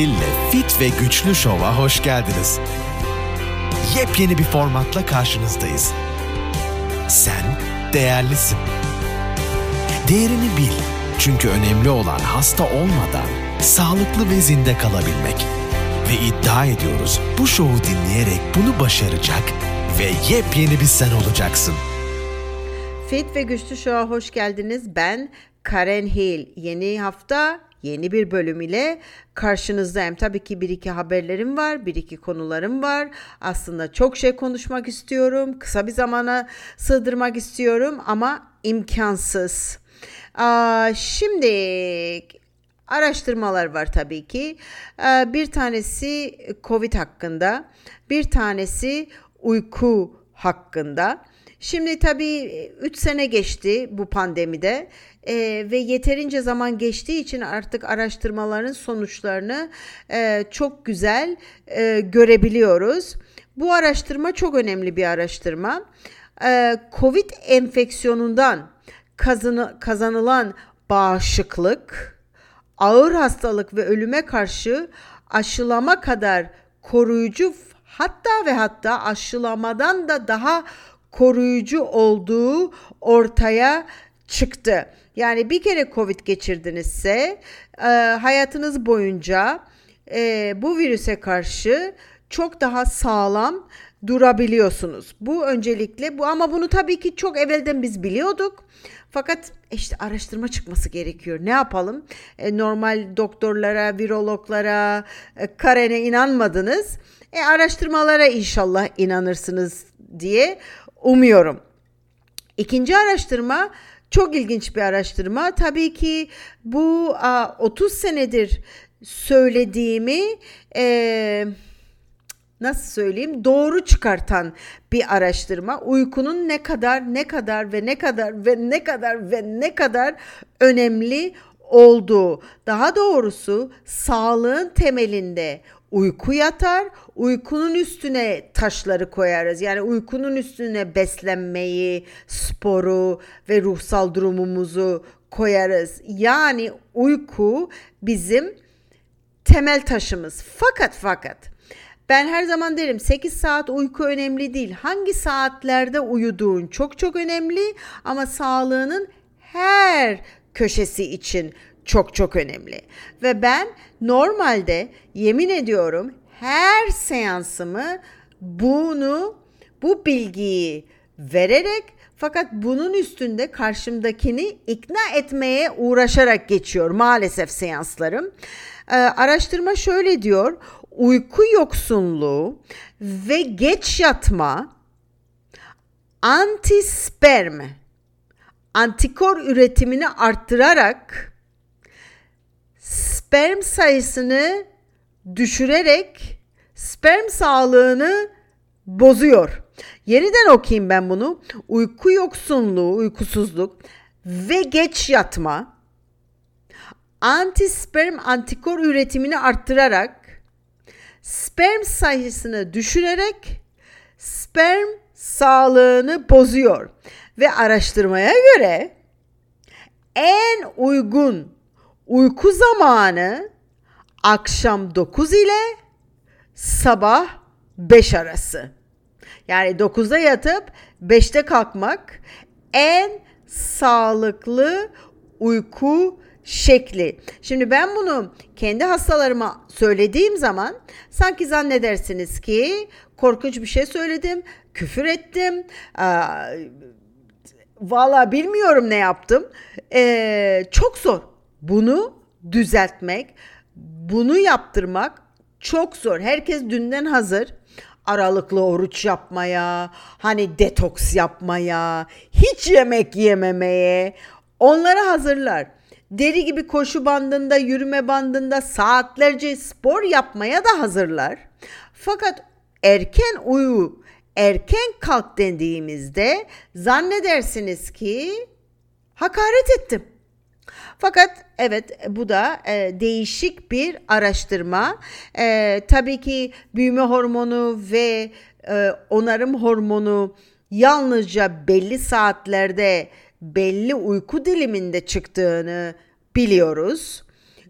Hill'le Fit ve Güçlü Şov'a hoş geldiniz. Yepyeni bir formatla karşınızdayız. Sen değerlisin. Değerini bil. Çünkü önemli olan hasta olmadan sağlıklı ve zinde kalabilmek. Ve iddia ediyoruz bu şovu dinleyerek bunu başaracak ve yepyeni bir sen olacaksın. Fit ve Güçlü Show'a hoş geldiniz. Ben Karen Hill. Yeni hafta yeni bir bölüm ile karşınızdayım. Tabii ki bir iki haberlerim var, bir iki konularım var. Aslında çok şey konuşmak istiyorum. Kısa bir zamana sığdırmak istiyorum ama imkansız. Aa, şimdi araştırmalar var tabii ki. Bir tanesi Covid hakkında, bir tanesi uyku hakkında. Şimdi tabii 3 sene geçti bu pandemide e, ve yeterince zaman geçtiği için artık araştırmaların sonuçlarını e, çok güzel e, görebiliyoruz. Bu araştırma çok önemli bir araştırma. E, Covid enfeksiyonundan kazanı, kazanılan bağışıklık, ağır hastalık ve ölüme karşı aşılama kadar koruyucu hatta ve hatta aşılamadan da daha koruyucu olduğu ortaya çıktı. Yani bir kere Covid geçirdinizse e, hayatınız boyunca e, bu virüse karşı çok daha sağlam durabiliyorsunuz. Bu öncelikle bu ama bunu tabii ki çok evvelden biz biliyorduk. Fakat işte araştırma çıkması gerekiyor. Ne yapalım? E, normal doktorlara, virologlara, e, Karen'e inanmadınız. E, araştırmalara inşallah inanırsınız diye umuyorum. İkinci araştırma çok ilginç bir araştırma. Tabii ki bu 30 senedir söylediğimi e, nasıl söyleyeyim doğru çıkartan bir araştırma. Uykunun ne kadar ne kadar ve ne kadar ve ne kadar ve ne kadar önemli olduğu. Daha doğrusu sağlığın temelinde uyku yatar. Uykunun üstüne taşları koyarız. Yani uykunun üstüne beslenmeyi, sporu ve ruhsal durumumuzu koyarız. Yani uyku bizim temel taşımız. Fakat fakat ben her zaman derim 8 saat uyku önemli değil. Hangi saatlerde uyuduğun çok çok önemli ama sağlığının her köşesi için çok çok önemli. Ve ben normalde yemin ediyorum her seansımı bunu bu bilgiyi vererek fakat bunun üstünde karşımdakini ikna etmeye uğraşarak geçiyor maalesef seanslarım. Ee, araştırma şöyle diyor. Uyku yoksunluğu ve geç yatma antisperm antikor üretimini arttırarak sperm sayısını düşürerek sperm sağlığını bozuyor. Yeniden okuyayım ben bunu. Uyku yoksunluğu, uykusuzluk ve geç yatma antisperm antikor üretimini arttırarak sperm sayısını düşürerek sperm sağlığını bozuyor ve araştırmaya göre en uygun uyku zamanı akşam 9 ile sabah 5 arası. Yani 9'da yatıp 5'te kalkmak en sağlıklı uyku şekli. Şimdi ben bunu kendi hastalarıma söylediğim zaman sanki zannedersiniz ki korkunç bir şey söyledim, küfür ettim, valla bilmiyorum ne yaptım. Ee, çok zor. Bunu düzeltmek, bunu yaptırmak çok zor. Herkes dünden hazır aralıklı oruç yapmaya, hani detoks yapmaya, hiç yemek yememeye onları hazırlar. Deri gibi koşu bandında, yürüme bandında saatlerce spor yapmaya da hazırlar. Fakat erken uyu, erken kalk dediğimizde zannedersiniz ki hakaret ettim. Fakat evet bu da e, değişik bir araştırma. E, tabii ki büyüme hormonu ve e, onarım hormonu yalnızca belli saatlerde belli uyku diliminde çıktığını biliyoruz.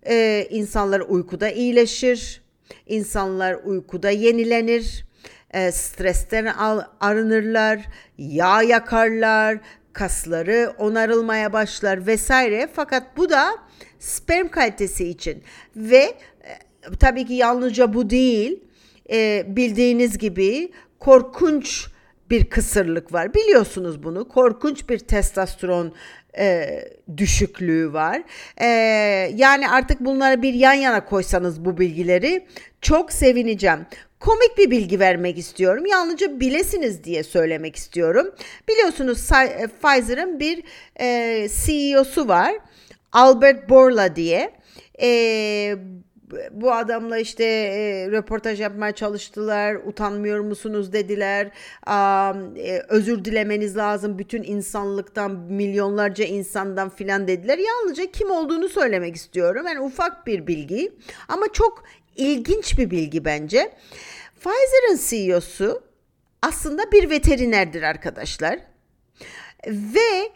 e, insanlar uykuda iyileşir, insanlar uykuda yenilenir, e, stresten al, arınırlar, yağ yakarlar, kasları onarılmaya başlar vesaire. Fakat bu da sperm kalitesi için ve e, tabii ki yalnızca bu değil. E, bildiğiniz gibi korkunç bir kısırlık var. Biliyorsunuz bunu. Korkunç bir testosteron e, düşüklüğü var. E, yani artık bunları bir yan yana koysanız bu bilgileri çok sevineceğim. Komik bir bilgi vermek istiyorum. Yalnızca bilesiniz diye söylemek istiyorum. Biliyorsunuz e, Pfizer'ın bir e, CEO'su var. Albert Bourla diye. E, bu adamla işte e, röportaj yapmaya çalıştılar. Utanmıyor musunuz dediler. E, özür dilemeniz lazım bütün insanlıktan, milyonlarca insandan filan dediler. Yalnızca kim olduğunu söylemek istiyorum. Yani ufak bir bilgi ama çok ilginç bir bilgi bence. Pfizer'ın CEO'su aslında bir veterinerdir arkadaşlar. Ve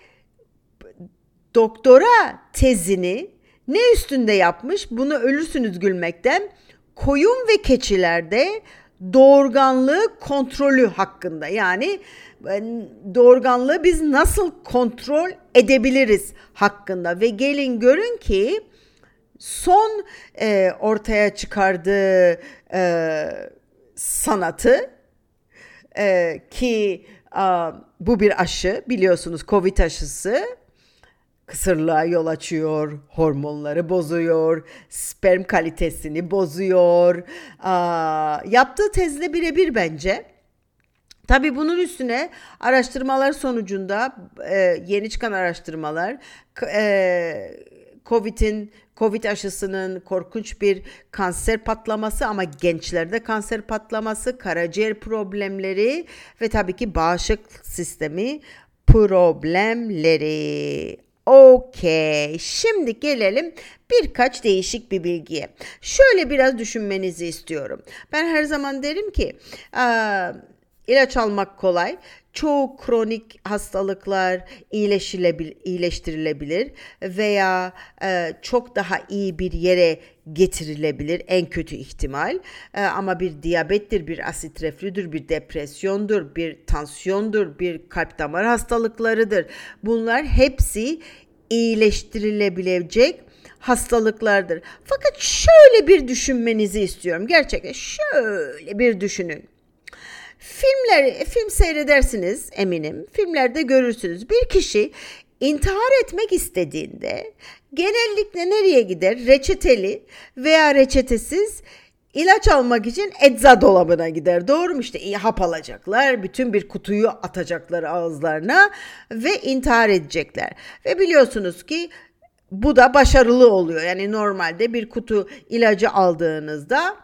doktora tezini ne üstünde yapmış? Bunu ölürsünüz gülmekten. Koyun ve keçilerde doğurganlığı kontrolü hakkında. Yani e, doğurganlığı biz nasıl kontrol edebiliriz hakkında ve gelin görün ki son e, ortaya çıkardığı e, sanatı e, ki a, bu bir aşı biliyorsunuz Covid aşısı kısırlığa yol açıyor, hormonları bozuyor, sperm kalitesini bozuyor. Aa, yaptığı tezle birebir bence. Tabi bunun üstüne araştırmalar sonucunda e, yeni çıkan araştırmalar e, COVID'in Covid aşısının korkunç bir kanser patlaması ama gençlerde kanser patlaması, karaciğer problemleri ve tabii ki bağışıklık sistemi problemleri. Okey. Şimdi gelelim birkaç değişik bir bilgiye. Şöyle biraz düşünmenizi istiyorum. Ben her zaman derim ki ilaç almak kolay. Çoğu kronik hastalıklar iyileştirilebilir veya e, çok daha iyi bir yere getirilebilir en kötü ihtimal. E, ama bir diyabettir, bir asit reflüdür, bir depresyondur, bir tansiyondur, bir kalp damar hastalıklarıdır. Bunlar hepsi iyileştirilebilecek hastalıklardır. Fakat şöyle bir düşünmenizi istiyorum. Gerçekten şöyle bir düşünün. Filmler, film seyredersiniz eminim. Filmlerde görürsünüz. Bir kişi intihar etmek istediğinde genellikle nereye gider? Reçeteli veya reçetesiz ilaç almak için ecza dolabına gider. Doğru mu? İşte hap alacaklar. Bütün bir kutuyu atacaklar ağızlarına ve intihar edecekler. Ve biliyorsunuz ki bu da başarılı oluyor. Yani normalde bir kutu ilacı aldığınızda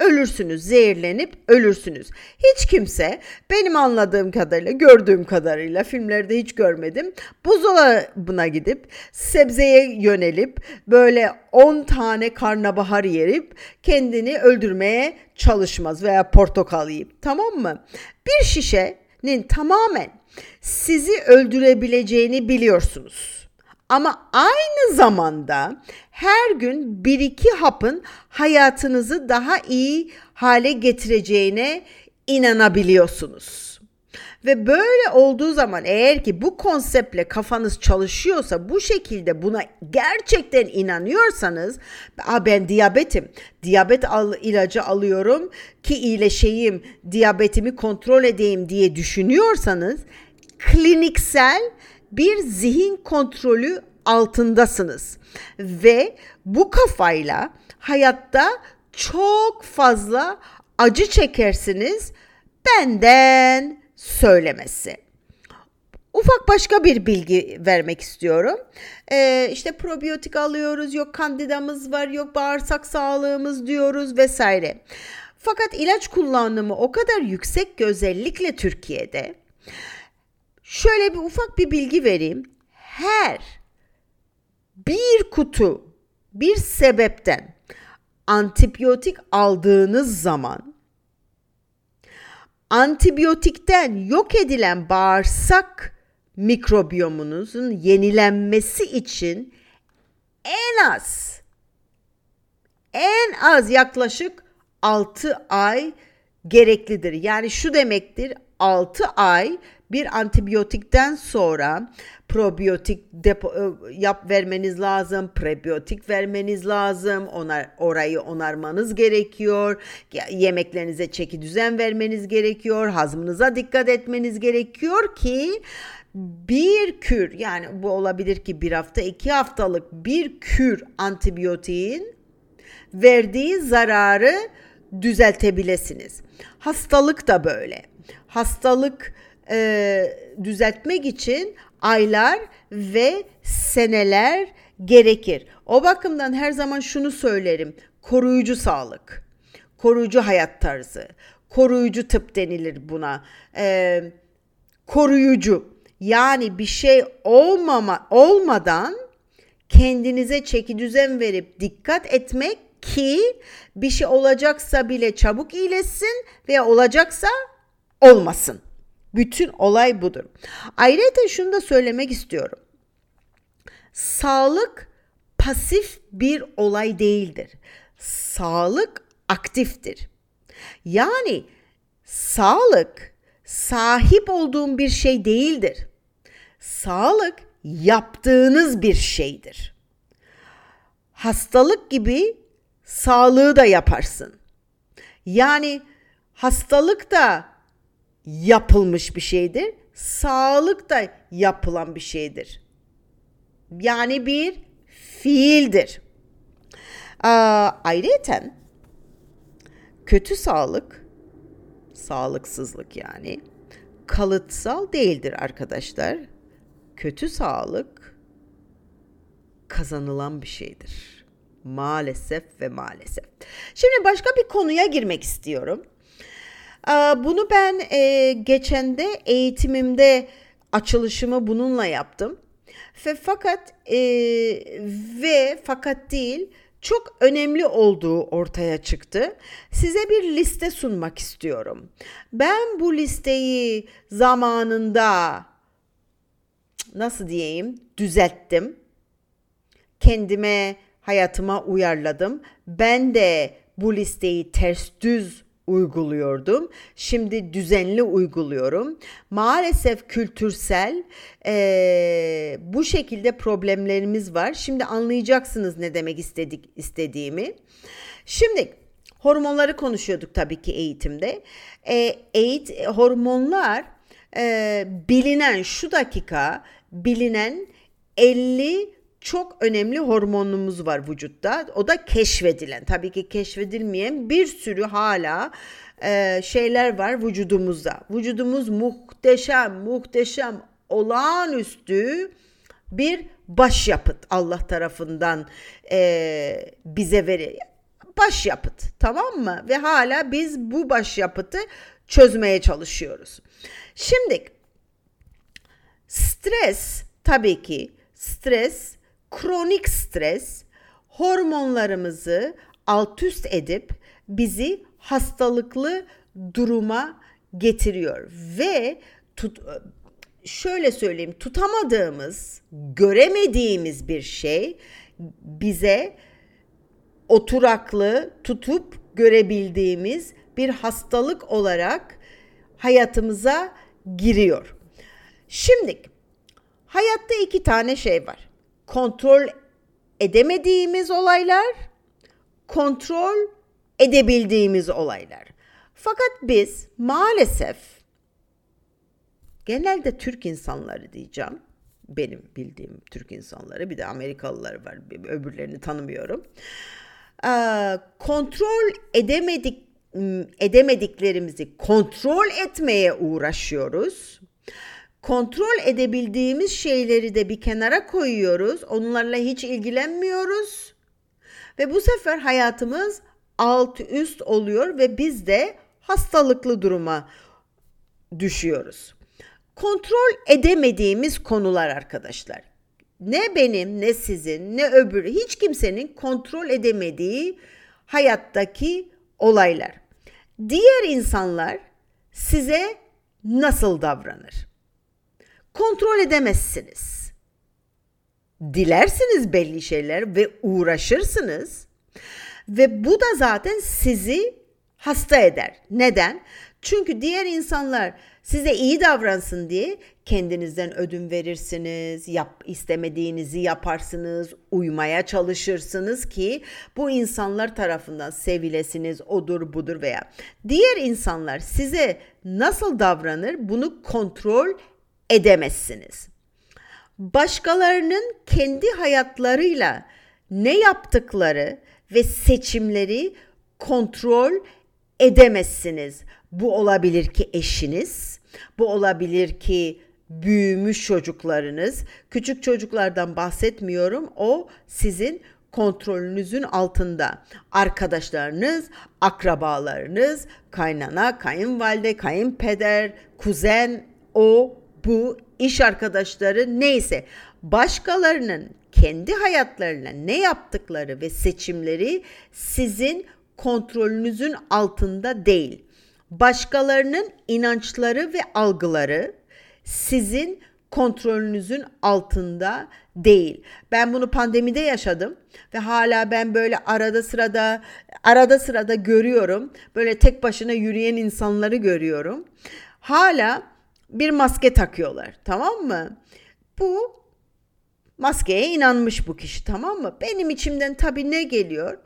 ölürsünüz, zehirlenip ölürsünüz. Hiç kimse benim anladığım kadarıyla, gördüğüm kadarıyla filmlerde hiç görmedim. Buzdolabına gidip sebzeye yönelip böyle 10 tane karnabahar yerip kendini öldürmeye çalışmaz veya portakal yiyip tamam mı? Bir şişenin tamamen sizi öldürebileceğini biliyorsunuz. Ama aynı zamanda her gün bir iki hapın hayatınızı daha iyi hale getireceğine inanabiliyorsunuz. Ve böyle olduğu zaman eğer ki bu konseptle kafanız çalışıyorsa bu şekilde buna gerçekten inanıyorsanız ben diyabetim diyabet al, ilacı alıyorum ki iyileşeyim diyabetimi kontrol edeyim diye düşünüyorsanız kliniksel bir zihin kontrolü altındasınız ve bu kafayla hayatta çok fazla acı çekersiniz benden söylemesi. Ufak başka bir bilgi vermek istiyorum. Ee, işte probiyotik alıyoruz, yok kandidamız var, yok bağırsak sağlığımız diyoruz vesaire. Fakat ilaç kullanımı o kadar yüksek ki özellikle Türkiye'de Şöyle bir ufak bir bilgi vereyim. Her bir kutu bir sebepten antibiyotik aldığınız zaman antibiyotikten yok edilen bağırsak mikrobiyomunuzun yenilenmesi için en az az yaklaşık 6 ay gereklidir. Yani şu demektir 6 ay bir antibiyotikten sonra probiyotik depo, e, yap vermeniz lazım, prebiyotik vermeniz lazım. Onar, orayı onarmanız gerekiyor. Yemeklerinize çeki düzen vermeniz gerekiyor. Hazmınıza dikkat etmeniz gerekiyor ki bir kür yani bu olabilir ki bir hafta iki haftalık bir kür antibiyotiğin verdiği zararı düzeltebilesiniz. Hastalık da böyle. Hastalık e, düzeltmek için aylar ve seneler gerekir. O bakımdan her zaman şunu söylerim. Koruyucu sağlık, koruyucu hayat tarzı, koruyucu tıp denilir buna. E, koruyucu yani bir şey olmama olmadan kendinize çeki düzen verip dikkat etmek ki bir şey olacaksa bile çabuk iyileşsin veya olacaksa olmasın. Bütün olay budur. Ayrıca şunu da söylemek istiyorum. Sağlık pasif bir olay değildir. Sağlık aktiftir. Yani sağlık sahip olduğun bir şey değildir. Sağlık yaptığınız bir şeydir. Hastalık gibi sağlığı da yaparsın. Yani hastalık da yapılmış bir şeydir. Sağlık da yapılan bir şeydir. Yani bir fiildir. Ayrıca kötü sağlık, sağlıksızlık yani kalıtsal değildir arkadaşlar. Kötü sağlık kazanılan bir şeydir. Maalesef ve maalesef. Şimdi başka bir konuya girmek istiyorum. Bunu ben e, geçen de eğitimimde açılışımı bununla yaptım. Ve fakat e, ve fakat değil çok önemli olduğu ortaya çıktı. Size bir liste sunmak istiyorum. Ben bu listeyi zamanında nasıl diyeyim düzelttim. Kendime hayatıma uyarladım. Ben de bu listeyi ters düz uyguluyordum. Şimdi düzenli uyguluyorum. Maalesef kültürsel e, bu şekilde problemlerimiz var. Şimdi anlayacaksınız ne demek istedik istediğimi. Şimdi hormonları konuşuyorduk tabii ki eğitimde. E, eğit hormonlar e, bilinen şu dakika bilinen 50 çok önemli hormonumuz var vücutta. O da keşfedilen. Tabii ki keşfedilmeyen bir sürü hala e, şeyler var vücudumuzda. Vücudumuz muhteşem, muhteşem, olağanüstü bir başyapıt Allah tarafından e, bize verir. Başyapıt tamam mı? Ve hala biz bu başyapıtı çözmeye çalışıyoruz. Şimdi stres tabii ki stres kronik stres hormonlarımızı alt üst edip bizi hastalıklı duruma getiriyor ve tut, şöyle söyleyeyim tutamadığımız, göremediğimiz bir şey bize oturaklı tutup görebildiğimiz bir hastalık olarak hayatımıza giriyor. Şimdi hayatta iki tane şey var kontrol edemediğimiz olaylar, kontrol edebildiğimiz olaylar. Fakat biz maalesef genelde Türk insanları diyeceğim. Benim bildiğim Türk insanları bir de Amerikalılar var. Öbürlerini tanımıyorum. Ee, kontrol edemedik edemediklerimizi kontrol etmeye uğraşıyoruz kontrol edebildiğimiz şeyleri de bir kenara koyuyoruz. Onlarla hiç ilgilenmiyoruz. Ve bu sefer hayatımız alt üst oluyor ve biz de hastalıklı duruma düşüyoruz. Kontrol edemediğimiz konular arkadaşlar. Ne benim, ne sizin, ne öbürü, hiç kimsenin kontrol edemediği hayattaki olaylar. Diğer insanlar size nasıl davranır? Kontrol edemezsiniz. Dilersiniz belli şeyler ve uğraşırsınız Ve bu da zaten sizi hasta eder. Neden? Çünkü diğer insanlar size iyi davransın diye kendinizden ödün verirsiniz, yap istemediğinizi yaparsınız, uymaya çalışırsınız ki bu insanlar tarafından sevilesiniz, odur budur veya diğer insanlar size nasıl davranır bunu kontrol edemezsiniz. Başkalarının kendi hayatlarıyla ne yaptıkları ve seçimleri kontrol edemezsiniz. Bu olabilir ki eşiniz, bu olabilir ki büyümüş çocuklarınız. Küçük çocuklardan bahsetmiyorum. O sizin kontrolünüzün altında. Arkadaşlarınız, akrabalarınız, kaynana, kayınvalide, kayınpeder, kuzen, o, bu, iş arkadaşları neyse başkalarının kendi hayatlarına ne yaptıkları ve seçimleri sizin kontrolünüzün altında değil. Başkalarının inançları ve algıları sizin kontrolünüzün altında değil. Ben bunu pandemide yaşadım ve hala ben böyle arada sırada arada sırada görüyorum. Böyle tek başına yürüyen insanları görüyorum. Hala bir maske takıyorlar, tamam mı? Bu maskeye inanmış bu kişi tamam mı? Benim içimden tabii ne geliyor?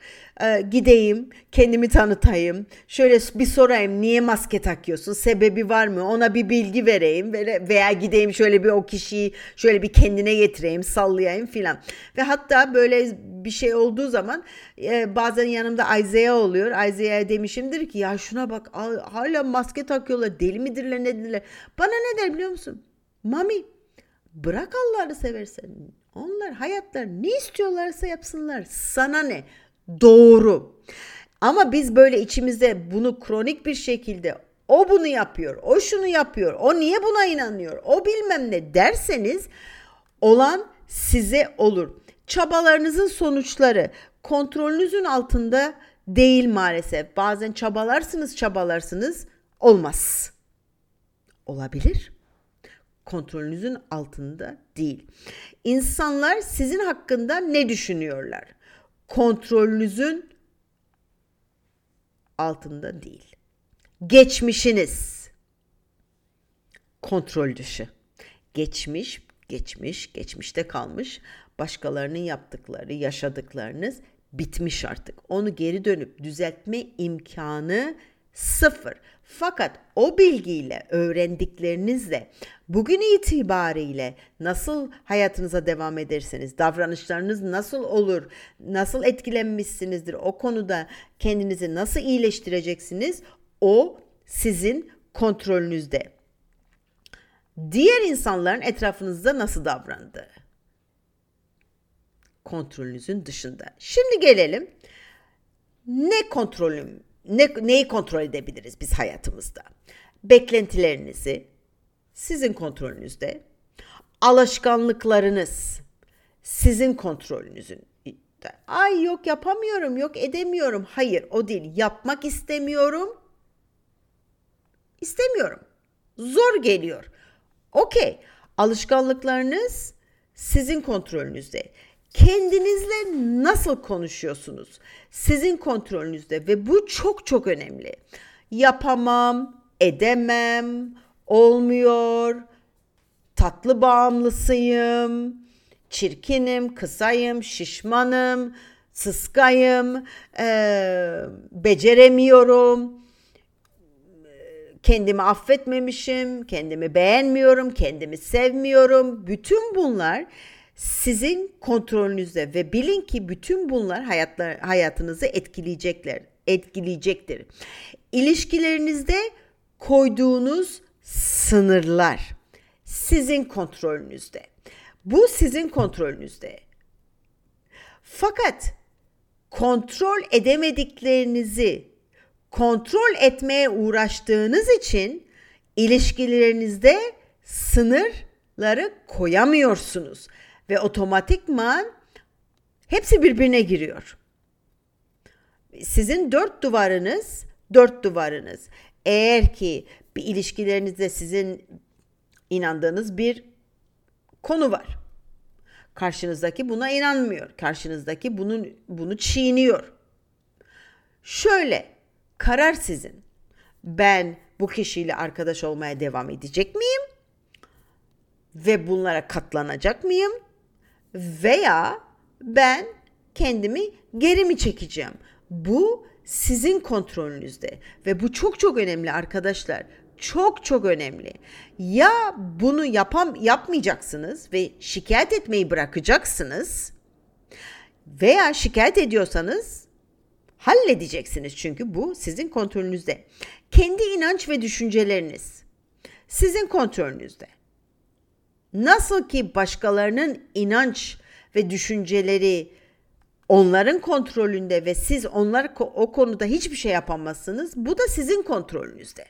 Ee, gideyim, kendimi tanıtayım. Şöyle bir sorayım niye maske takıyorsun? Sebebi var mı? Ona bir bilgi vereyim veya gideyim şöyle bir o kişiyi şöyle bir kendine getireyim, sallayayım filan. Ve hatta böyle bir şey olduğu zaman e, bazen yanımda Isaiah oluyor. Isaiah'a demişimdir ki ya şuna bak hala maske takıyorlar. Deli midirler nedirler? Bana ne der biliyor musun? Mami bırak Allah'ını seversen onlar hayatlar ne istiyorlarsa yapsınlar. Sana ne? Doğru. Ama biz böyle içimizde bunu kronik bir şekilde o bunu yapıyor, o şunu yapıyor, o niye buna inanıyor, o bilmem ne derseniz olan size olur. Çabalarınızın sonuçları kontrolünüzün altında değil maalesef. Bazen çabalarsınız çabalarsınız olmaz. Olabilir kontrolünüzün altında değil. İnsanlar sizin hakkında ne düşünüyorlar? Kontrolünüzün altında değil. Geçmişiniz kontrol dışı. Geçmiş, geçmiş, geçmişte kalmış. Başkalarının yaptıkları, yaşadıklarınız bitmiş artık. Onu geri dönüp düzeltme imkanı sıfır. Fakat o bilgiyle, öğrendiklerinizle bugün itibariyle nasıl hayatınıza devam ederseniz, davranışlarınız nasıl olur, nasıl etkilenmişsinizdir, o konuda kendinizi nasıl iyileştireceksiniz, o sizin kontrolünüzde. Diğer insanların etrafınızda nasıl davrandığı kontrolünüzün dışında. Şimdi gelelim ne kontrolüm ne, neyi kontrol edebiliriz biz hayatımızda? Beklentilerinizi sizin kontrolünüzde, alışkanlıklarınız sizin kontrolünüzün Ay yok yapamıyorum, yok edemiyorum. Hayır, o değil. Yapmak istemiyorum. İstemiyorum. Zor geliyor. Okey. Alışkanlıklarınız sizin kontrolünüzde. Kendinizle nasıl konuşuyorsunuz? Sizin kontrolünüzde ve bu çok çok önemli. Yapamam, edemem, olmuyor, tatlı bağımlısıyım, çirkinim, kısayım, şişmanım, sıskayım, ee, beceremiyorum, kendimi affetmemişim, kendimi beğenmiyorum, kendimi sevmiyorum. Bütün bunlar sizin kontrolünüzde ve bilin ki bütün bunlar hayatlar, hayatınızı etkileyecekler, etkileyecektir. İlişkilerinizde koyduğunuz sınırlar sizin kontrolünüzde. Bu sizin kontrolünüzde. Fakat kontrol edemediklerinizi kontrol etmeye uğraştığınız için ilişkilerinizde sınırları koyamıyorsunuz ve otomatikman hepsi birbirine giriyor. Sizin dört duvarınız, dört duvarınız. Eğer ki bir ilişkilerinizde sizin inandığınız bir konu var. Karşınızdaki buna inanmıyor. Karşınızdaki bunun bunu çiğniyor. Şöyle, karar sizin. Ben bu kişiyle arkadaş olmaya devam edecek miyim? Ve bunlara katlanacak mıyım? Veya ben kendimi geri mi çekeceğim? Bu sizin kontrolünüzde ve bu çok çok önemli arkadaşlar. Çok çok önemli. Ya bunu yapam yapmayacaksınız ve şikayet etmeyi bırakacaksınız veya şikayet ediyorsanız halledeceksiniz çünkü bu sizin kontrolünüzde. Kendi inanç ve düşünceleriniz sizin kontrolünüzde. Nasıl ki başkalarının inanç ve düşünceleri onların kontrolünde ve siz onlar o konuda hiçbir şey yapamazsınız. Bu da sizin kontrolünüzde.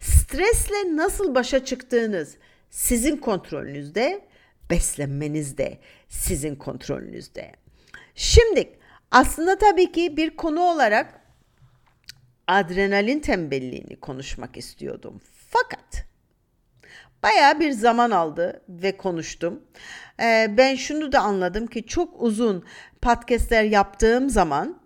Stresle nasıl başa çıktığınız sizin kontrolünüzde, beslenmeniz de sizin kontrolünüzde. Şimdi aslında tabii ki bir konu olarak adrenalin tembelliğini konuşmak istiyordum. Fakat Baya bir zaman aldı ve konuştum. Ee, ben şunu da anladım ki çok uzun podcastler yaptığım zaman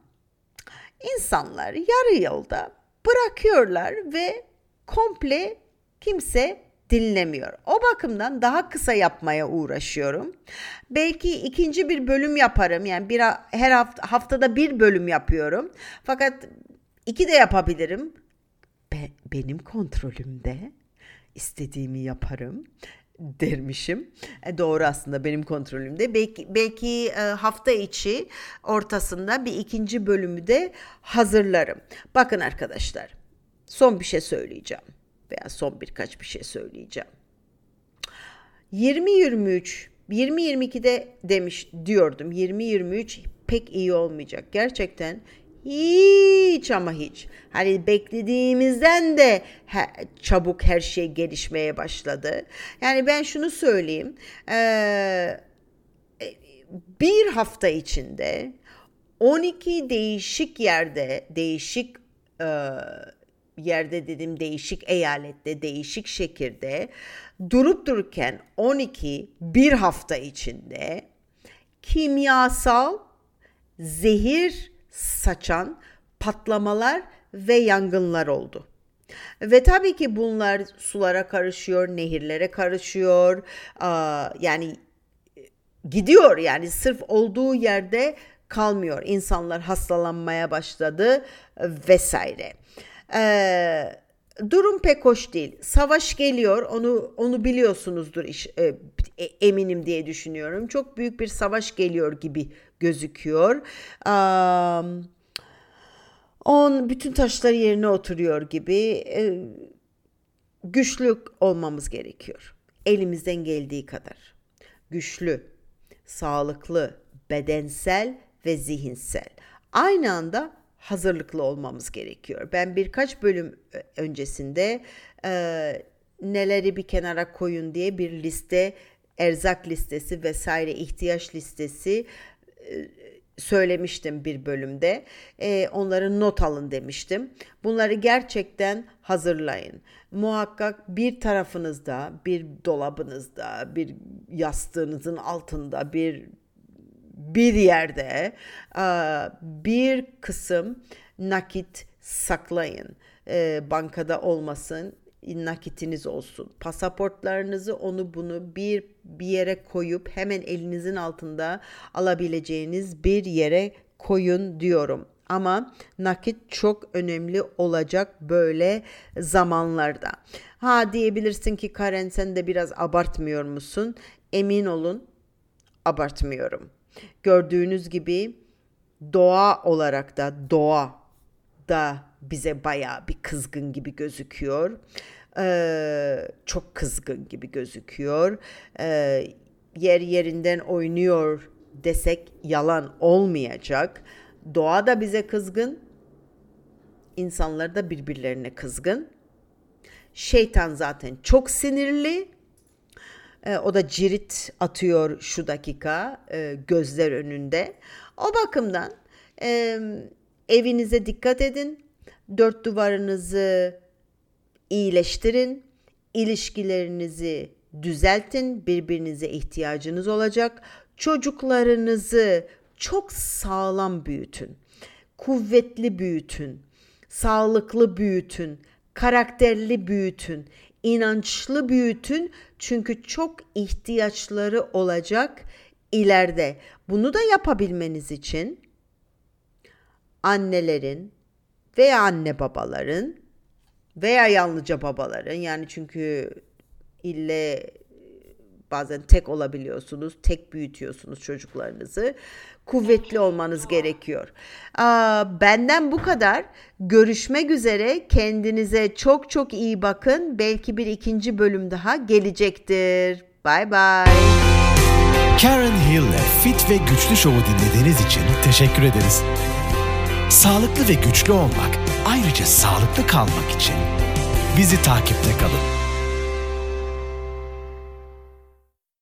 insanlar yarı yolda bırakıyorlar ve komple kimse dinlemiyor. O bakımdan daha kısa yapmaya uğraşıyorum. Belki ikinci bir bölüm yaparım. Yani bir her hafta haftada bir bölüm yapıyorum. Fakat iki de yapabilirim. Be, benim kontrolümde istediğimi yaparım dermişim. E, doğru aslında benim kontrolümde. Belki belki e, hafta içi ortasında bir ikinci bölümü de hazırlarım. Bakın arkadaşlar. Son bir şey söyleyeceğim veya son birkaç bir şey söyleyeceğim. 2023 2022'de demiş diyordum. 2023 pek iyi olmayacak. Gerçekten hiç ama hiç. Hani beklediğimizden de he, çabuk her şey gelişmeye başladı. Yani ben şunu söyleyeyim. Ee, bir hafta içinde 12 değişik yerde, değişik e, yerde dedim değişik eyalette, değişik şekilde durup dururken 12 bir hafta içinde kimyasal zehir saçan patlamalar ve yangınlar oldu. Ve tabii ki bunlar sulara karışıyor, nehirlere karışıyor. Yani gidiyor yani sırf olduğu yerde kalmıyor. İnsanlar hastalanmaya başladı vesaire. Ee, durum pek hoş değil. Savaş geliyor. Onu onu biliyorsunuzdur iş, e, e eminim diye düşünüyorum. Çok büyük bir savaş geliyor gibi gözüküyor. Um, on bütün taşlar yerine oturuyor gibi e, güçlü olmamız gerekiyor. Elimizden geldiği kadar. Güçlü, sağlıklı, bedensel ve zihinsel. Aynı anda hazırlıklı olmamız gerekiyor. Ben birkaç bölüm öncesinde e, neleri bir kenara koyun diye bir liste, erzak listesi vesaire ihtiyaç listesi e, söylemiştim bir bölümde. E, onları not alın demiştim. Bunları gerçekten hazırlayın. Muhakkak bir tarafınızda, bir dolabınızda, bir yastığınızın altında, bir bir yerde bir kısım nakit saklayın. Bankada olmasın nakitiniz olsun. Pasaportlarınızı onu bunu bir bir yere koyup hemen elinizin altında alabileceğiniz bir yere koyun diyorum. Ama nakit çok önemli olacak böyle zamanlarda. Ha diyebilirsin ki Karen sen de biraz abartmıyor musun? Emin olun abartmıyorum. Gördüğünüz gibi doğa olarak da doğa da bize baya bir kızgın gibi gözüküyor. Ee, çok kızgın gibi gözüküyor. Ee, yer yerinden oynuyor desek yalan olmayacak. Doğa da bize kızgın. İnsanlar da birbirlerine kızgın. Şeytan zaten çok sinirli. Ee, o da cirit atıyor şu dakika e, gözler önünde. O bakımdan e, evinize dikkat edin. Dört duvarınızı iyileştirin. ilişkilerinizi düzeltin. Birbirinize ihtiyacınız olacak. Çocuklarınızı çok sağlam büyütün. kuvvetli büyütün, sağlıklı büyütün, karakterli büyütün, inançlı büyütün çünkü çok ihtiyaçları olacak ileride. Bunu da yapabilmeniz için annelerin veya anne babaların veya yalnızca babaların yani çünkü ille bazen tek olabiliyorsunuz, tek büyütüyorsunuz çocuklarınızı. Kuvvetli olmanız gerekiyor. Benden bu kadar. Görüşmek üzere. Kendinize çok çok iyi bakın. Belki bir ikinci bölüm daha gelecektir. Bye bye. Karen Hill'le Fit ve Güçlü Show'u dinlediğiniz için teşekkür ederiz. Sağlıklı ve güçlü olmak, ayrıca sağlıklı kalmak için bizi takipte kalın.